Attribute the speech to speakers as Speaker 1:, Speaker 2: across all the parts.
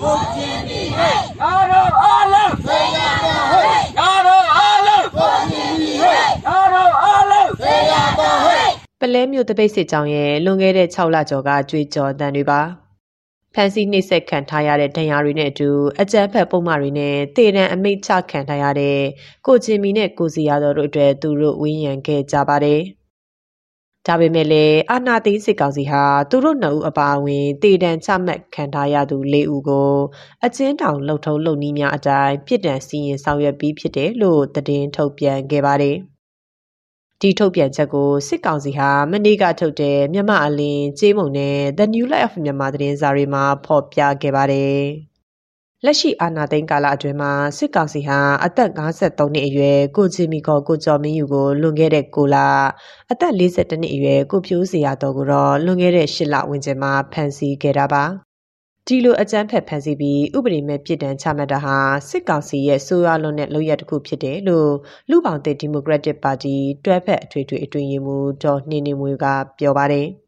Speaker 1: ကိုကျင်ပြီဟဲ့ငါတို့အားလုံးသေရတော့ဟဲ့ငါတို့အားလုံးကိုကျင်ပြီဟဲ့ငါတို့အားလုံးသေရတော့ဟဲ့
Speaker 2: ပလဲမျိုးတပိတ်စစ်ကြောင်ရဲ့လွန်ခဲ့တဲ့6လကျော်ကကြွေကြော်တန်တွေပါဖန်စီနှိမ့်ဆက်ခံထားရတဲ့ဒဏ်ရာတွေနဲ့အတူအကြမ်းဖက်ပုံမှန်တွေနဲ့တေတံအမိတ်ချခံထားရတဲ့ကိုချင်မီနဲ့ကိုစီရတော်တို့အတွက်သူတို့ဝင်းရံခဲ့ကြပါတယ် ဒါပေမဲ့လည်းအာနာသိန်းစစ်ကောင်စီဟာသူတို့နှစ်ဦးအပါအဝင်တေတံချမှတ်ခံထားရသူ၄ဦးကိုအချင်းတောင်လှုပ်ထုံးလုပ်နည်းများအတိုင်းပြစ်ဒဏ်စီရင်ဆောင်ရွက်ပြီးဖြစ်တယ်လို့သတင်းထုတ်ပြန်ခဲ့ပါတယ်။ဒီထုတ်ပြန်ချက်ကိုစစ်ကောင်စီဟာမနေ့ကထုတ်တဲ့မြန်မာအလင်းကျေးမုံနဲ့ The New Light of မြန်မာသတင်းစာတွေမှာဖော်ပြခဲ့ပါတယ်။ လက်ရှိအာဏာသိမ်းကာလအတွင်းမှာစစ်ကောင်စီဟာအသက်53နှစ်အရွယ်ကိုချီမီကောကိုကျော်မင်းယူကိုလွန်ခဲ့တဲ့9လအသက်42နှစ်အရွယ်ကိုဖြိုးစီရတော်ကိုတော့လွန်ခဲ့တဲ့10လဝန်းကျင်မှာဖမ်းဆီးခဲ့တာပါဒီလိုအကြမ်းဖက်ဖမ်းဆီးပြီးဥပဒေမဲ့ပြည်တံချမှတ်တာဟာစစ်ကောင်စီရဲ့ဆိုးရွားလွန်တဲ့လုပ်ရတစ်ခုဖြစ်တယ်လို့လူပောင်တဲ့ဒီမိုကရက်တစ်ပါတီတွဲဖက်အထွေထွေအတွင်ရေးမှူးဒေါ်နှင်းနှင်းမွေကပြောပါတယ်။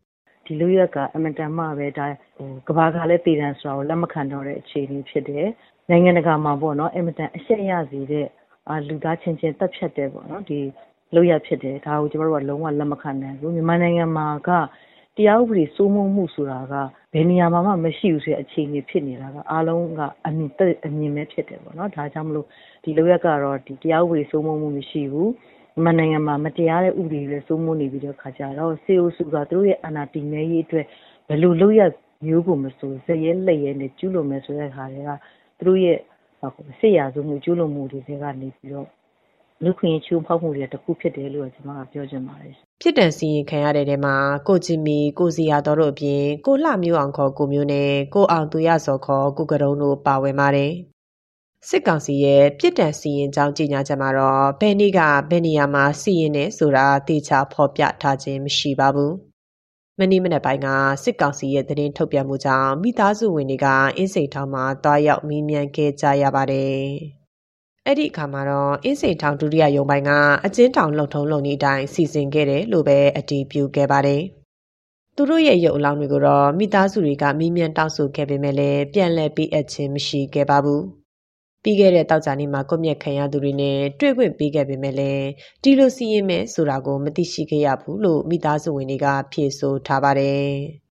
Speaker 3: ဒီလူရက်ကအင်မတန်မှပဲဒါဟိုကဘာကလည်းတည်တံဆိုတာကိုလက်မခံတော့တဲ့အခြေအနေဖြစ်တယ်။နိုင်ငံတကာမှာပေါ့နော်အင်မတန်အရှက်ရစေတဲ့အာလူသားချင်းချင်းတက်ဖြတ်တဲ့ပေါ့နော်ဒီလူရက်ဖြစ်တယ်ဒါကိုကျမတို့ကလုံးဝလက်မခံနိုင်ဘူးမြန်မာနိုင်ငံမှာကတရားဥပဒေစိုးမိုးမှုဆိုတာကဘယ်နေရာမှာမှမရှိဘူးဆိုတဲ့အခြေအနေဖြစ်နေတာကအားလုံးကအမြင်တက်အမြင်ပဲဖြစ်တယ်ပေါ့နော်ဒါကြောင့်မလို့ဒီလူရက်ကတော့ဒီတရားဥပဒေစိုးမိုးမှုမရှိဘူး မြန်မာနိုင်ငံမှာမတရားတဲ့ဥပဒေတွေစိုးမိုးနေပြီးတော့ခါကြတော့စေအိုစုကသူတို့ရဲ့အာဏာတည်မြဲရေးအတွက်ဘယ်လိုလုပ်ရမျိုးကိုမဆိုဇရဲလက်ရဲနဲ့ကျူးလွန်မယ်ဆိုတဲ့ခါတွေကသူတို့ရဲ့စစ်ရာဇဝမှုကျူးလွန်မှုတွေကနေပြီးတော့လူခွင့်ချိုးဖောက်မှုတွေတခုဖြစ်တယ်လို့ကျွန်မကပြောချင်ပါတယ်
Speaker 2: ဖြစ်တန်စီရင်ခံရတဲ့ထဲမှာကိုကြည်မီကိုစီယာတော်တို့အပြင်ကိုလှမျိုးအောင်ခေါ်ကိုမျိုးနဲ့ကိုအောင်သူရစော်ခေါ်ကိုကရုံတို့ပါဝင်ပါတယ် စစ်ကောင်စီရဲ့ပြစ်ဒဏ်စီရင်ကြောင်းကြေညာချက်မှာတော့ဘယ်နေ့ကဘယ်နေရာမှာစီရင်နေဆိုတာတေချာဖော်ပြထားခြင်းမရှိပါဘူး။မနေ့မနက်ပိုင်းကစစ်ကောင်စီရဲ့သတင်းထုတ်ပြန်မှုကြောင့်မိသားစုဝင်တွေကအင်းစိန်ထောင်မှာတွားရောက်မီးမြန်းခဲ့ကြရပါတယ်။အဲ့ဒီအခါမှာတော့အင်းစိန်ထောင်ဒုတိယရုံပိုင်းကအကျဉ်းထောင်လုံထုံးလုံနေတိုင်းစီစဉ်ခဲ့တယ်လို့ပဲအတည်ပြုခဲ့ပါတယ်။သူတို့ရဲ့ရုပ်အလောင်းတွေကိုတော့မိသားစုတွေကမီးမြန်းတောင်းဆိုခဲ့ပေမဲ့လည်းပြန်လည်ပေးအပ်ခြင်းမရှိခဲ့ပါဘူး။ ပြီးခဲ့တဲ့တောက်ကြနေ့မှာကွပ်မျက်ခံရသူတွေနဲ့တွေ့ခွင့်ပေးခဲ့ပေမဲ့လည်းဒီလိုစီရင်မဲ့ဆိုတာကိုမသိရှိခဲ့ရဘူးလို့မိသားစုဝင်တွေကဖြေဆိုထားပါတယ်။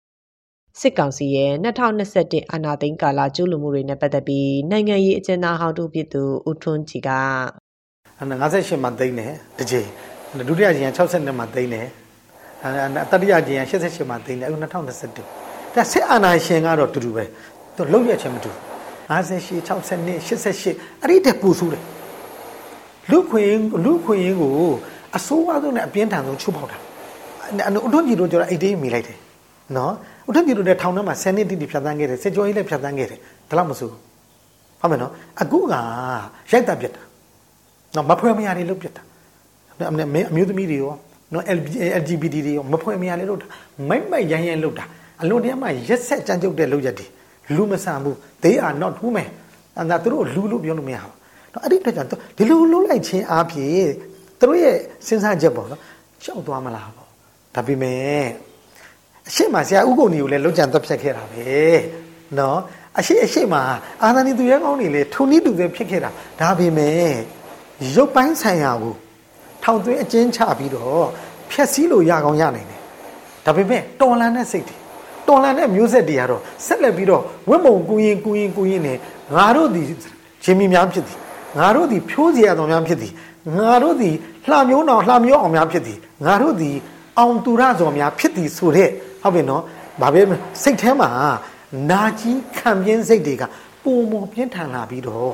Speaker 2: စစ်ကောင်စီရဲ့2021အာဏာသိမ်းကာလကျူးလွန်မှုတွေနဲ့ပတ်သက်ပြီးနိုင်ငံရေးအကျဉ်းသားဟောင်းတို့ဖြစ်သူဦးထွန်းကြည်က
Speaker 4: 58မှာသိမ်းတယ်တစ်ချိန်ဒုတိယချိန်က62မှာသိမ်းတယ်တတိယချိန်က88မှာသိမ်းတယ်အခု2021ဒါစစ်အာဏာရှင်ကတော့တူတူပဲသူလုံးရချင်းမတူဘူး 58 62 88အဲ့ဒီတက်ပူဆိုးတယ်လူခွင်လူခွင်ကိုအစိုးရဆုံးနဲ့အပြင်းထန်ဆုံးချုပ်ပေါက်တာအထွန်းကြီးတို့ကျတော့အိတ်တေးမိလိုက်တယ်နော်အထွန်းကြီးတို့တဲ့ထောင်ထဲမှာ10နှစ်တိတိဖြတ်သန်းခဲ့တယ်စစ်ကြောရေးလည်းဖြတ်သန်းခဲ့တယ်ဒါတော့မဆိုဟုတ်မယ်နော်အခုကရိုက်တက်ပြတ်တာနော်မဖွဲ့မရတွေလုတ်ပြတ်တာအမျိုးသမီးတွေရောနော် LGBT တွေရောမဖွဲ့မရလေလုတ်တာမိုက်မိုက်ရမ်းရမ်းလုတ်တာအလွန်တရာမှရက်ဆက်ကြမ်းကြုတ်တဲ့လုတ်ရက်တွေ လူမဆန်ဘူး they are not women အဲ့ဒါသူတို့လူလို့ပြောလို့မရဘူးနော်အဲ့ဒီအတွက်ကြောင့်ဒီလိုလုံးလိုက်ခြင်းအားဖြင့်သူတို့ရဲ့စဉ်းစားချက်ပေါ့နော်ကြောက်သွားမလားပေါ့ဒါပေမဲ့အရှိမဆရာဥကုန်ကြီးကိုလည်းလုံးကြံသက်ဖြတ်ခဲ့တာပဲနော်အရှိအရှိမအာသနီသူရဲကောင်းတွေလည်းထုံနည်းတူပဲဖြစ်ခဲ့တာဒါပေမဲ့ရုပ်ပိုင်းဆိုင်ရာကိုထောင်သွင်းအကျဉ်းချပြီးတော့ဖြက်စီးလို့ရကောင်းရနိုင်တယ်ဒါပေမဲ့တော်လန်တဲ့စိတ်တွေ တော်လန်တဲ့မျိုးဆက်တွေကတော့ဆက်လက်ပြီးတော့ဝတ်မုံကူရင်ကူရင်ကူရင်နဲ့ငါတို့ဒီရှင်မီများဖြစ်သည်ငါတို့ဒီဖြိုးစီရတော်များဖြစ်သည်ငါတို့ဒီလှမျိုးတော်လှမျိုးအောင်များဖြစ်သည်ငါတို့ဒီအောင်သူရဇော်များဖြစ်သည်ဆိုတဲ့ဟုတ်ပြီနော်ဗာပဲစိတ်ထဲမှာနာကြီးခံပြင်းစိတ်တွေကပုံမပြင်းထန်လာပြီးတော့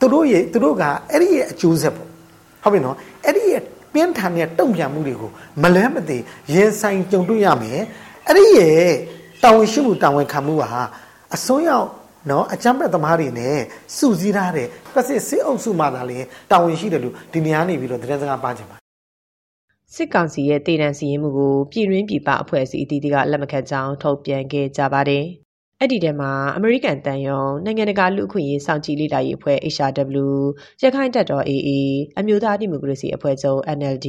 Speaker 4: သူတို့ရဲ့သူတို့ကအဲ့ဒီရဲ့အကျိုးဆက်ပေါ့ဟုတ်ပြီနော်အဲ့ဒီရဲ့ပြင်းထန်တဲ့တုံ့ပြန်မှုတွေကိုမလဲမသိရင်ဆိုင်ကြုံတွေ့ရမယ်အဲ့ဒီရဲ့ တာဝန်ရှိမှုတာဝန်ခံမှုဟာအစွန်းရောက်နော်အကြမ်းဖက်သမားတွေနဲ့စုစည်းထားတဲ့ပတ်စစ်စစ်အုပ်စုမှသာလျှင်တာဝန်ရှိတယ်လို့ဒီနေရာနေပြီးတော့သတင်းစကားပါချင်ပါ
Speaker 2: စစ်ကောင်စီရဲ့တည်တံစီရင်မှုကိုပြည်တွင်းပြည်ပအဖွဲ့အစည်းအသီးသီးကလက်မခံကြောင်းထုတ်ပြန်ခဲ့ကြပါတယ်။ အဲ့ဒီထဲမှာအမေရိကန်တန်ယုံနိုင်ငံတကာလူ့အခွင့်အရေးစောင့်ကြည့်လေ့လာရေးအဖွဲ့ HRW ရခိုင်တပ်တော် AA အမျိုးသားဒီမိုကရေစီအဖွဲ့ချုပ် NLD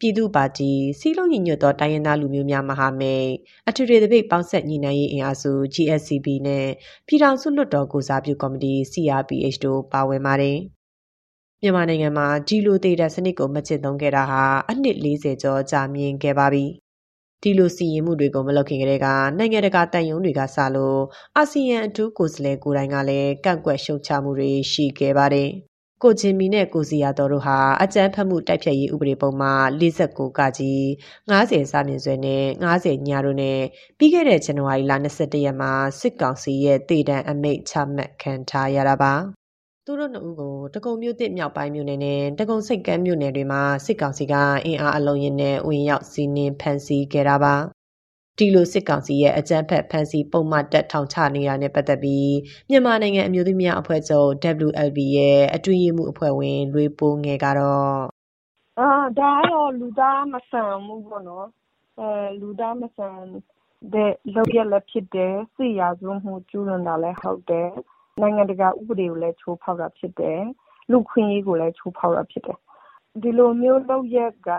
Speaker 2: ပြည်သူ့ပါတီစီလုံးညီညွတ်သောတိုင်းရင်းသားလူမျိုးများမဟာမိတ်အထွေထွေသပိတ်ပေါင်းဆက်ညီနိုင်ရေးအင်အားစု GSCB နဲ့ပြည်ထောင်စုလွှတ်တော်ကိုစားပြုကော်မတီ CRPH တို့ပါဝင်ပါတယ်မြန်မာနိုင်ငံမှာဒီလိုဒေတာစနစ်ကိုမကျင့်သုံးခဲ့တာဟာအနှစ်40ကျော်ကြာမြင့်ခဲ့ပါပြီ ဒီလိုစီရင်မှုတွေကိုမလုပ်ခင်ကတည်းကနိုင်ငံတကာတန်ယုံတွေကစလို့အာဆီယံအထူးကိုယ်စားလှယ်ကိုယ်တိုင်ကလည်းကန့်ကွက်ရှုတ်ချမှုတွေရှိခဲ့ပါတယ်။ကိုချင်းမီနဲ့ကိုစီယာတော်တို့ဟာအကြမ်းဖက်မှုတိုက်ဖျက်ရေးဥပဒေပုံမှာ49ကကြီး90စာမြင့်ဆွဲနဲ့90ညတို့နဲ့ပြီးခဲ့တဲ့ဇန်နဝါရီလ22ရက်မှာစစ်ကောင်စီရဲ့တည်တံအမိန့်ချမှတ်ခံထားရတာပါ။ သူတို့နှစ်ဦးကိုတကုံမြို့တစ်မြောက်ပိုင်းမြို့နယ်နဲ့တကုံစိတ်ကမ်းမြို့နယ်တွေမှာစစ်ကောင်စီကအင်အားအလုံးရင်နဲ့ဝင်ရောက်စီးနင်းဖမ်းဆီးခဲ့တာပါဒီလိုစစ်ကောင်စီရဲ့အကြမ်းဖက်ဖမ်းဆီးပုံမှန်တက်ထောင်ချနေတာနဲ့ပတ်သက်ပြီးမြန်မာနိုင်ငံအမျိုးသမီးများအဖွဲ့ချုပ် WLB ရဲ့အတွင်းရေးမှုအဖွဲ့ဝင်လွေပိုးငယ်ကတော့
Speaker 5: အာဒါကတော့လူသားမဆန်မှုပေါ့နော်အဲလူသားမဆန်တဲ့လောက်ရလက်ဖြစ်တယ်စိတ်ရဆုံးမှုကျူးလွန်တာလည်းဟုတ်တယ် နိုင်ငံတကာဥပဒေကိုလည်း ချိုးဖောက်တာဖြစ်တယ်။လူ့အခွင့်အရေးကိုလည်း ချိုးဖောက်တာဖြစ်တယ်။ဒီလိုမျိုးလုပ်ရပ်က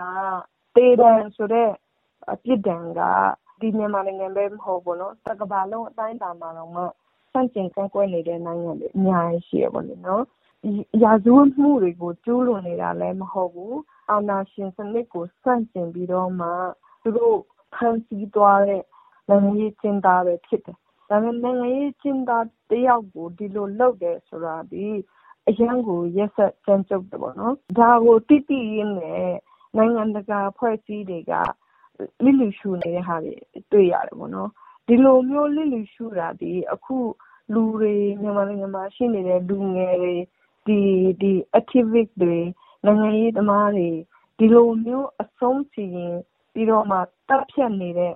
Speaker 5: သေဒဏ်ဆိုတဲ့ အပြစ်ဒဏ်က ဒီမြန်မာနိုင်ငံပဲမဟုတ်ဘူး။တကမ္ဘာလုံးအတိုင်းအတာမှာတောင်မှ ဆန့်ကျင်ကန့်ကွက်နေတဲ့ နိုင်ငံတွေအများကြီးရှိတယ်ပေါ့လေနော်။ရာဇဝတ်မှုတွေကို ကျူးလွန်နေတာလည်းမဟုတ်ဘူး။အာဏာရှင်စနစ်ကို ဆန့်ကျင်ပြီးတော့မှ သူတို့ဖမ်းဆီးသွားတဲ့ နိုင်ငံရေးအကျဉ်းသားပဲဖြစ်တယ် ဒါပေမဲ့ နိုင်ငံရေးအကျဉ်းသားတယောက်ကို ဒီလိုလုပ်တယ်ဆိုတာသည် အရမ်းကို ရက်စက်ကြမ်းကြုတ်တယ်ပေါ့နော်။ဒါကို သိသိရင်းနဲ့ နိုင်ငံတကာအဖွဲ့အစည်းတွေက လျစ်လျူရှုနေတဲ့ဟာတွေ တွေ့ရတယ်ပေါ့နော်။ဒီလိုမျိုး လျစ်လျူရှုတာသည် အခု လူတွေ မြန်မာနိုင်ငံမှာ ရှိနေတဲ့ လူငယ်တွေဒီ activist တွေ နိုင်ငံရေးသမားတွေ ဒီလိုမျိုး အဆုံးစီရင်ပြီးတော့မှ သတ်ဖြတ်နေတဲ့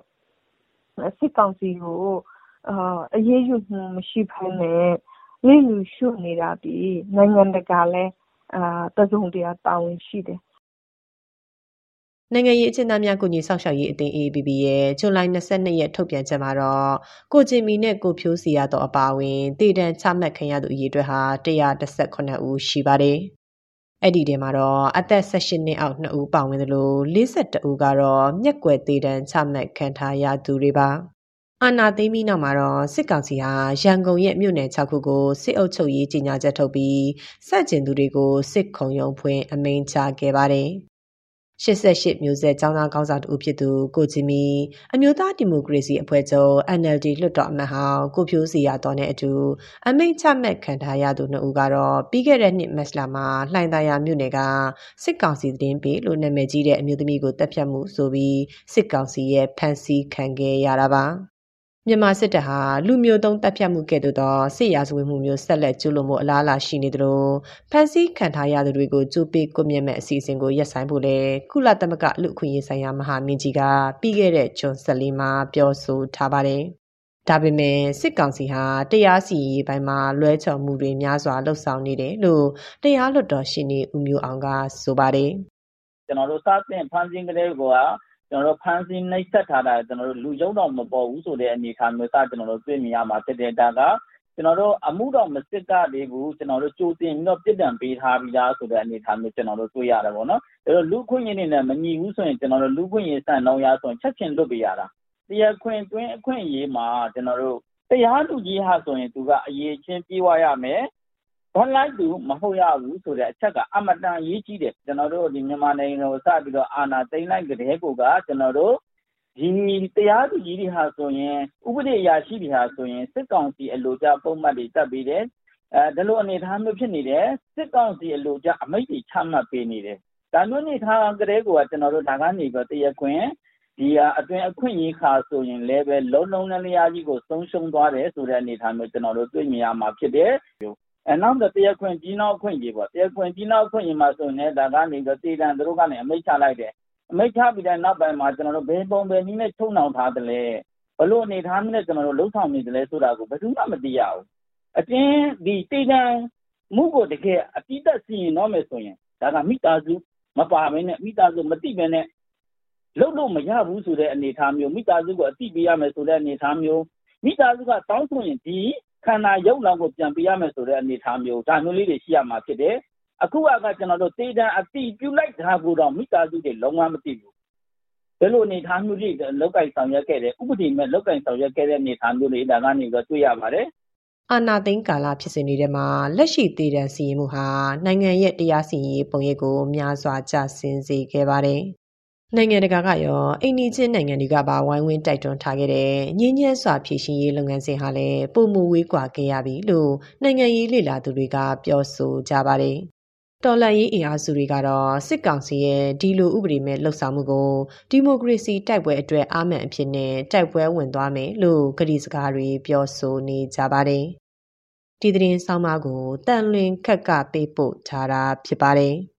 Speaker 5: စစ်ကောင်စီကို အရေးယူမှုမရှိဘဲနဲ့လျစ်လျူရှုနေတာသည်နိုင်ငံတကာလည်းတစုံတရာတာဝန်ရှိတယ်။
Speaker 2: နိုင်ငံရေးအကျဉ်းသားများကူညီစောင့်ရှောက်ရေးအသင်း AAPP ရဲ့ဇူလိုင်22ရက်ထုတ်ပြန်ချက်မှာတော့ကိုဂျင်မီနဲ့ကိုဖြိုးစီရတော့အပါအဝင်တည်တံချမှတ်ခံရသူအရေအတွက်ဟာ118ဦးရှိပါတယ်။အဲ့ဒီထဲမှာတော့အသက်18နှစ်အောက်2ဦးပါဝင်သလို42ဦးကတော့မျက်ကွယ်တည်တံချမှတ်ခံထားရသူတွေပါ။ အာဏာသိမ်းပြီးနောက်မှာတော့စစ်ကောင်စီဟာရန်ကုန်ရဲ့မြို့နယ်6ခုကိုစစ်အုပ်ချုပ်ရေးကြီးညာချက်ထုတ်ပြီးစက်ကျင်သူတွေကိုစစ်ခုံရုံးဖွင့်အမိန့်ချခဲ့ပါတယ်။88မျိုးဆက်ចောင်းသားကောင်းဆောင်တူဖြစ်သူကိုဂျီမီအမျိုးသားဒီမိုကရေစီအဖွဲ့ချုပ် NLD လွှတ်တော်အမတ်ဟောင်းကိုဖြိုးစီရတော်နဲ့အတူအမိန့်ချမှတ်ခံထားရသူနှစ်ဦးကတော့ပြီးခဲ့တဲ့နှစ်မတ်လမှာလှိုင်သာယာမြို့နယ်ကစစ်ကောင်စီသတင်းပေးလို့နာမည်ကြီးတဲ့အမျိုးသမီးကိုတပ်ဖြတ်မှုဆိုပြီးစစ်ကောင်စီရဲ့ဖမ်းဆီးခံခဲ့ရတာပါ။ မြန်မာစစ်တပ်ဟာလူမျိုးတုံးတပ်ဖြတ်မှုကဲ့သို့သောစစ်ရာဇဝတ်မှုမျိုးဆက်လက်ကျူးလွန်မှုအလားအလာရှိနေသလိုဖမ်းဆီးခံထားရသူတွေကိုကြိုးပေးကွပ်မျက်မဲ့အစီအစဉ်ကိုရပ်ဆိုင်းဖို့လဲကုလသမဂ္ဂလူ့အခွင့်အရေးဆိုင်ရာမဟာမင်းကြီးကပြီးခဲ့တဲ့ဂျွန်14မှာပြောဆိုထားပါတယ်။ဒါပေမဲ့စစ်ကောင်စီဟာတရားစီရင်ပိုင်းမှာလွဲချော်မှုတွေများစွာလှုပ်ဆောင်နေတယ်လို့တရားလွှတ်တော်ရှင်နေဦးမျိုးအောင်ကဆိုပါတယ်။
Speaker 1: ကျွန်တော်တို့စတင်ဖမ်းဆီးကလေးက ကျွန်တော်တို့ဖမ်းဆီးနှိပ်စက်ထားတာကျွန်တော်တို့လူရုံတော့မပေါ်ဘူးဆိုတဲ့အနေအထားမျိုးစကျွန်တော်တို့တွေ့မြင်ရမှာဖြစ်တဲ့ဒါကကျွန်တော်တို့အမှုတော်မစစ်ကလေးကိုကျွန်တော်တို့ကြိုတင်ပြီးတော့ပြစ်ဒဏ်ပေးထားပြီးသားဆိုတဲ့အနေအထားမျိုးကျွန်တော်တို့တွေ့ရတယ်ပေါ့နော်။ဒါတော့လူခွင့်ရင်းနေနဲ့မညီဘူးဆိုရင်ကျွန်တော်တို့လူခွင့်ရေးစံနှုန်းရဆိုရင်ချက်ချင်းလွတ်ပေးရတာ။တရားခွင့်တွင်းအခွင့်အရေးမှာကျွန်တော်တို့တရားလူကြီးဟာဆိုရင်သူကအရေးချင်းပြေးဝရမယ် ဘွန်လိုက်သူမဟုတ်ရဘူးဆိုတဲ့အချက်ကအမတန်ရေးကြီးတယ်ကျွန်တော်တို့ဒီမြန်မာနိုင်ငံကိုစပြီးတော့အာဏာသိမ်းလိုက်ကြတဲ့ကိုကကျွန်တော်တို့ဒီတရားသူကြီးတွေဟာဆိုရင်ဥပဒေအရာရှိတွေဟာဆိုရင်စစ်ကောင်စီအလိုကျပုံမှန်တွေတက်ပြီးတယ်အဲဒီလိုအနေအထားမျိုးဖြစ်နေတယ်စစ်ကောင်စီအလိုကျအမိန့်တွေချမှတ်ပေးနေတယ်ဒါမျိုးနေထားကြတဲ့ကိုကကျွန်တော်တို့ဒါကနေပြီးတော့တရားခွင်ဒီအတွင်အခွင့်အရေးခါဆိုရင်လည်းပဲလုံးလုံးလျားကြီးကိုဆုံးရှုံးသွားတယ်ဆိုတဲ့အနေအထားမျိုးကျွန်တော်တို့တွေ့မြင်ရမှာဖြစ်တယ် အဲနောက်တော့တရားခွင်ကြီးနောက်ခွင့်ကြီးပေါ့တရားခွင်ကြီးနောက်ခွင့်ကြီးမှာဆိုရင်ဒါကနေတော့တည်တံသူတို့ကနေအမိတ်ချလိုက်တယ်အမိတ်ချပြီးတဲ့နောက်ပိုင်းမှာကျွန်တော်တို့ဘယ်ပုံပဲနည်းနဲ့ချုံနှောင်ထားတယ်လဲဘလို့အနေထားနဲ့ကျွန်တော်တို့လှုပ်ဆောင်နေတယ်လဲဆိုတာကိုဘယ်သူမှမသိရဘူးအတင်းဒီတေတံမှုကိုတကယ်အပြစ်သက်စီရင်တော့မယ်ဆိုရင်ဒါကမိသားစုမပါဘဲနဲ့မိသားစုမတိဘဲနဲ့လုပ်လို့မရဘူးဆိုတဲ့အနေအထားမျိုးမိသားစုကိုအတိပေးရမယ်ဆိုတဲ့အနေအထားမျိုးမိသားစုကတောင်းဆိုရင်ဒီ ခန္ဓာရုပ်လောင်ကိုပြန်ပေးရမယ်ဆိုတဲ့အနေအထားမျိုးဒါမျိုးလေးတွေရှိရမှာဖြစ်တယ်အခုကကျွန်တော်တို့တေတံအတိပြုလိုက်တာကိုတော့မိသားစုတွေလုံးဝမသိဘူးဘယ်လိုအနေထားမျိုးတွေလောက်ကင်ဆောင်ရွက်ခဲ့တယ်ဥပဒေမဲ့လောက်ကင်ဆောင်ရွက်ခဲ့တဲ့အနေထားမျိုးတွေဒါကနေတော့တွေ့ရပါတယ်
Speaker 2: အာနာသိန်းကာလဖြစ်စဉ်တွေထဲမှာလက်ရှိတည်တံစီရင်မှုဟာနိုင်ငံရဲ့တရားစီရင်ရေးပုံရိပ်ကိုများစွာကျဆင်းစေခဲ့ပါတယ်။ နိုင်ငံတကာကရောအိန္ဒိချင်းနိုင်ငံတွေကပါဝိုင်းဝန်းတိုက်တွန်းထားခဲ့တဲ့ငင်းညံ့စွာဖြည့်ရှင်ရေးလုပ်ငန်းစဉ်ဟာလည်းပုံမူဝေးကွာခဲ့ရပြီလို့နိုင်ငံရေးလေလာသူတွေကပြောဆိုကြပါတယ်။တော်လှန်ရေးအင်အားစုတွေကတော့စစ်ကောင်စီရဲ့ဒီလိုဥပဒေမဲ့လှုပ်ဆောင်မှုကိုဒီမိုကရေစီတိုက်ပွဲအတွက်အာမန်အဖြစ်နဲ့တိုက်ပွဲဝင်သွားမယ်လို့ကတိစကားတွေပြောဆိုနေကြပါတယ်။ဒီသတင်းဆောင်မကိုတန်လွင်ခက်ကပေးပို့ထားတာဖြစ်ပါတယ်။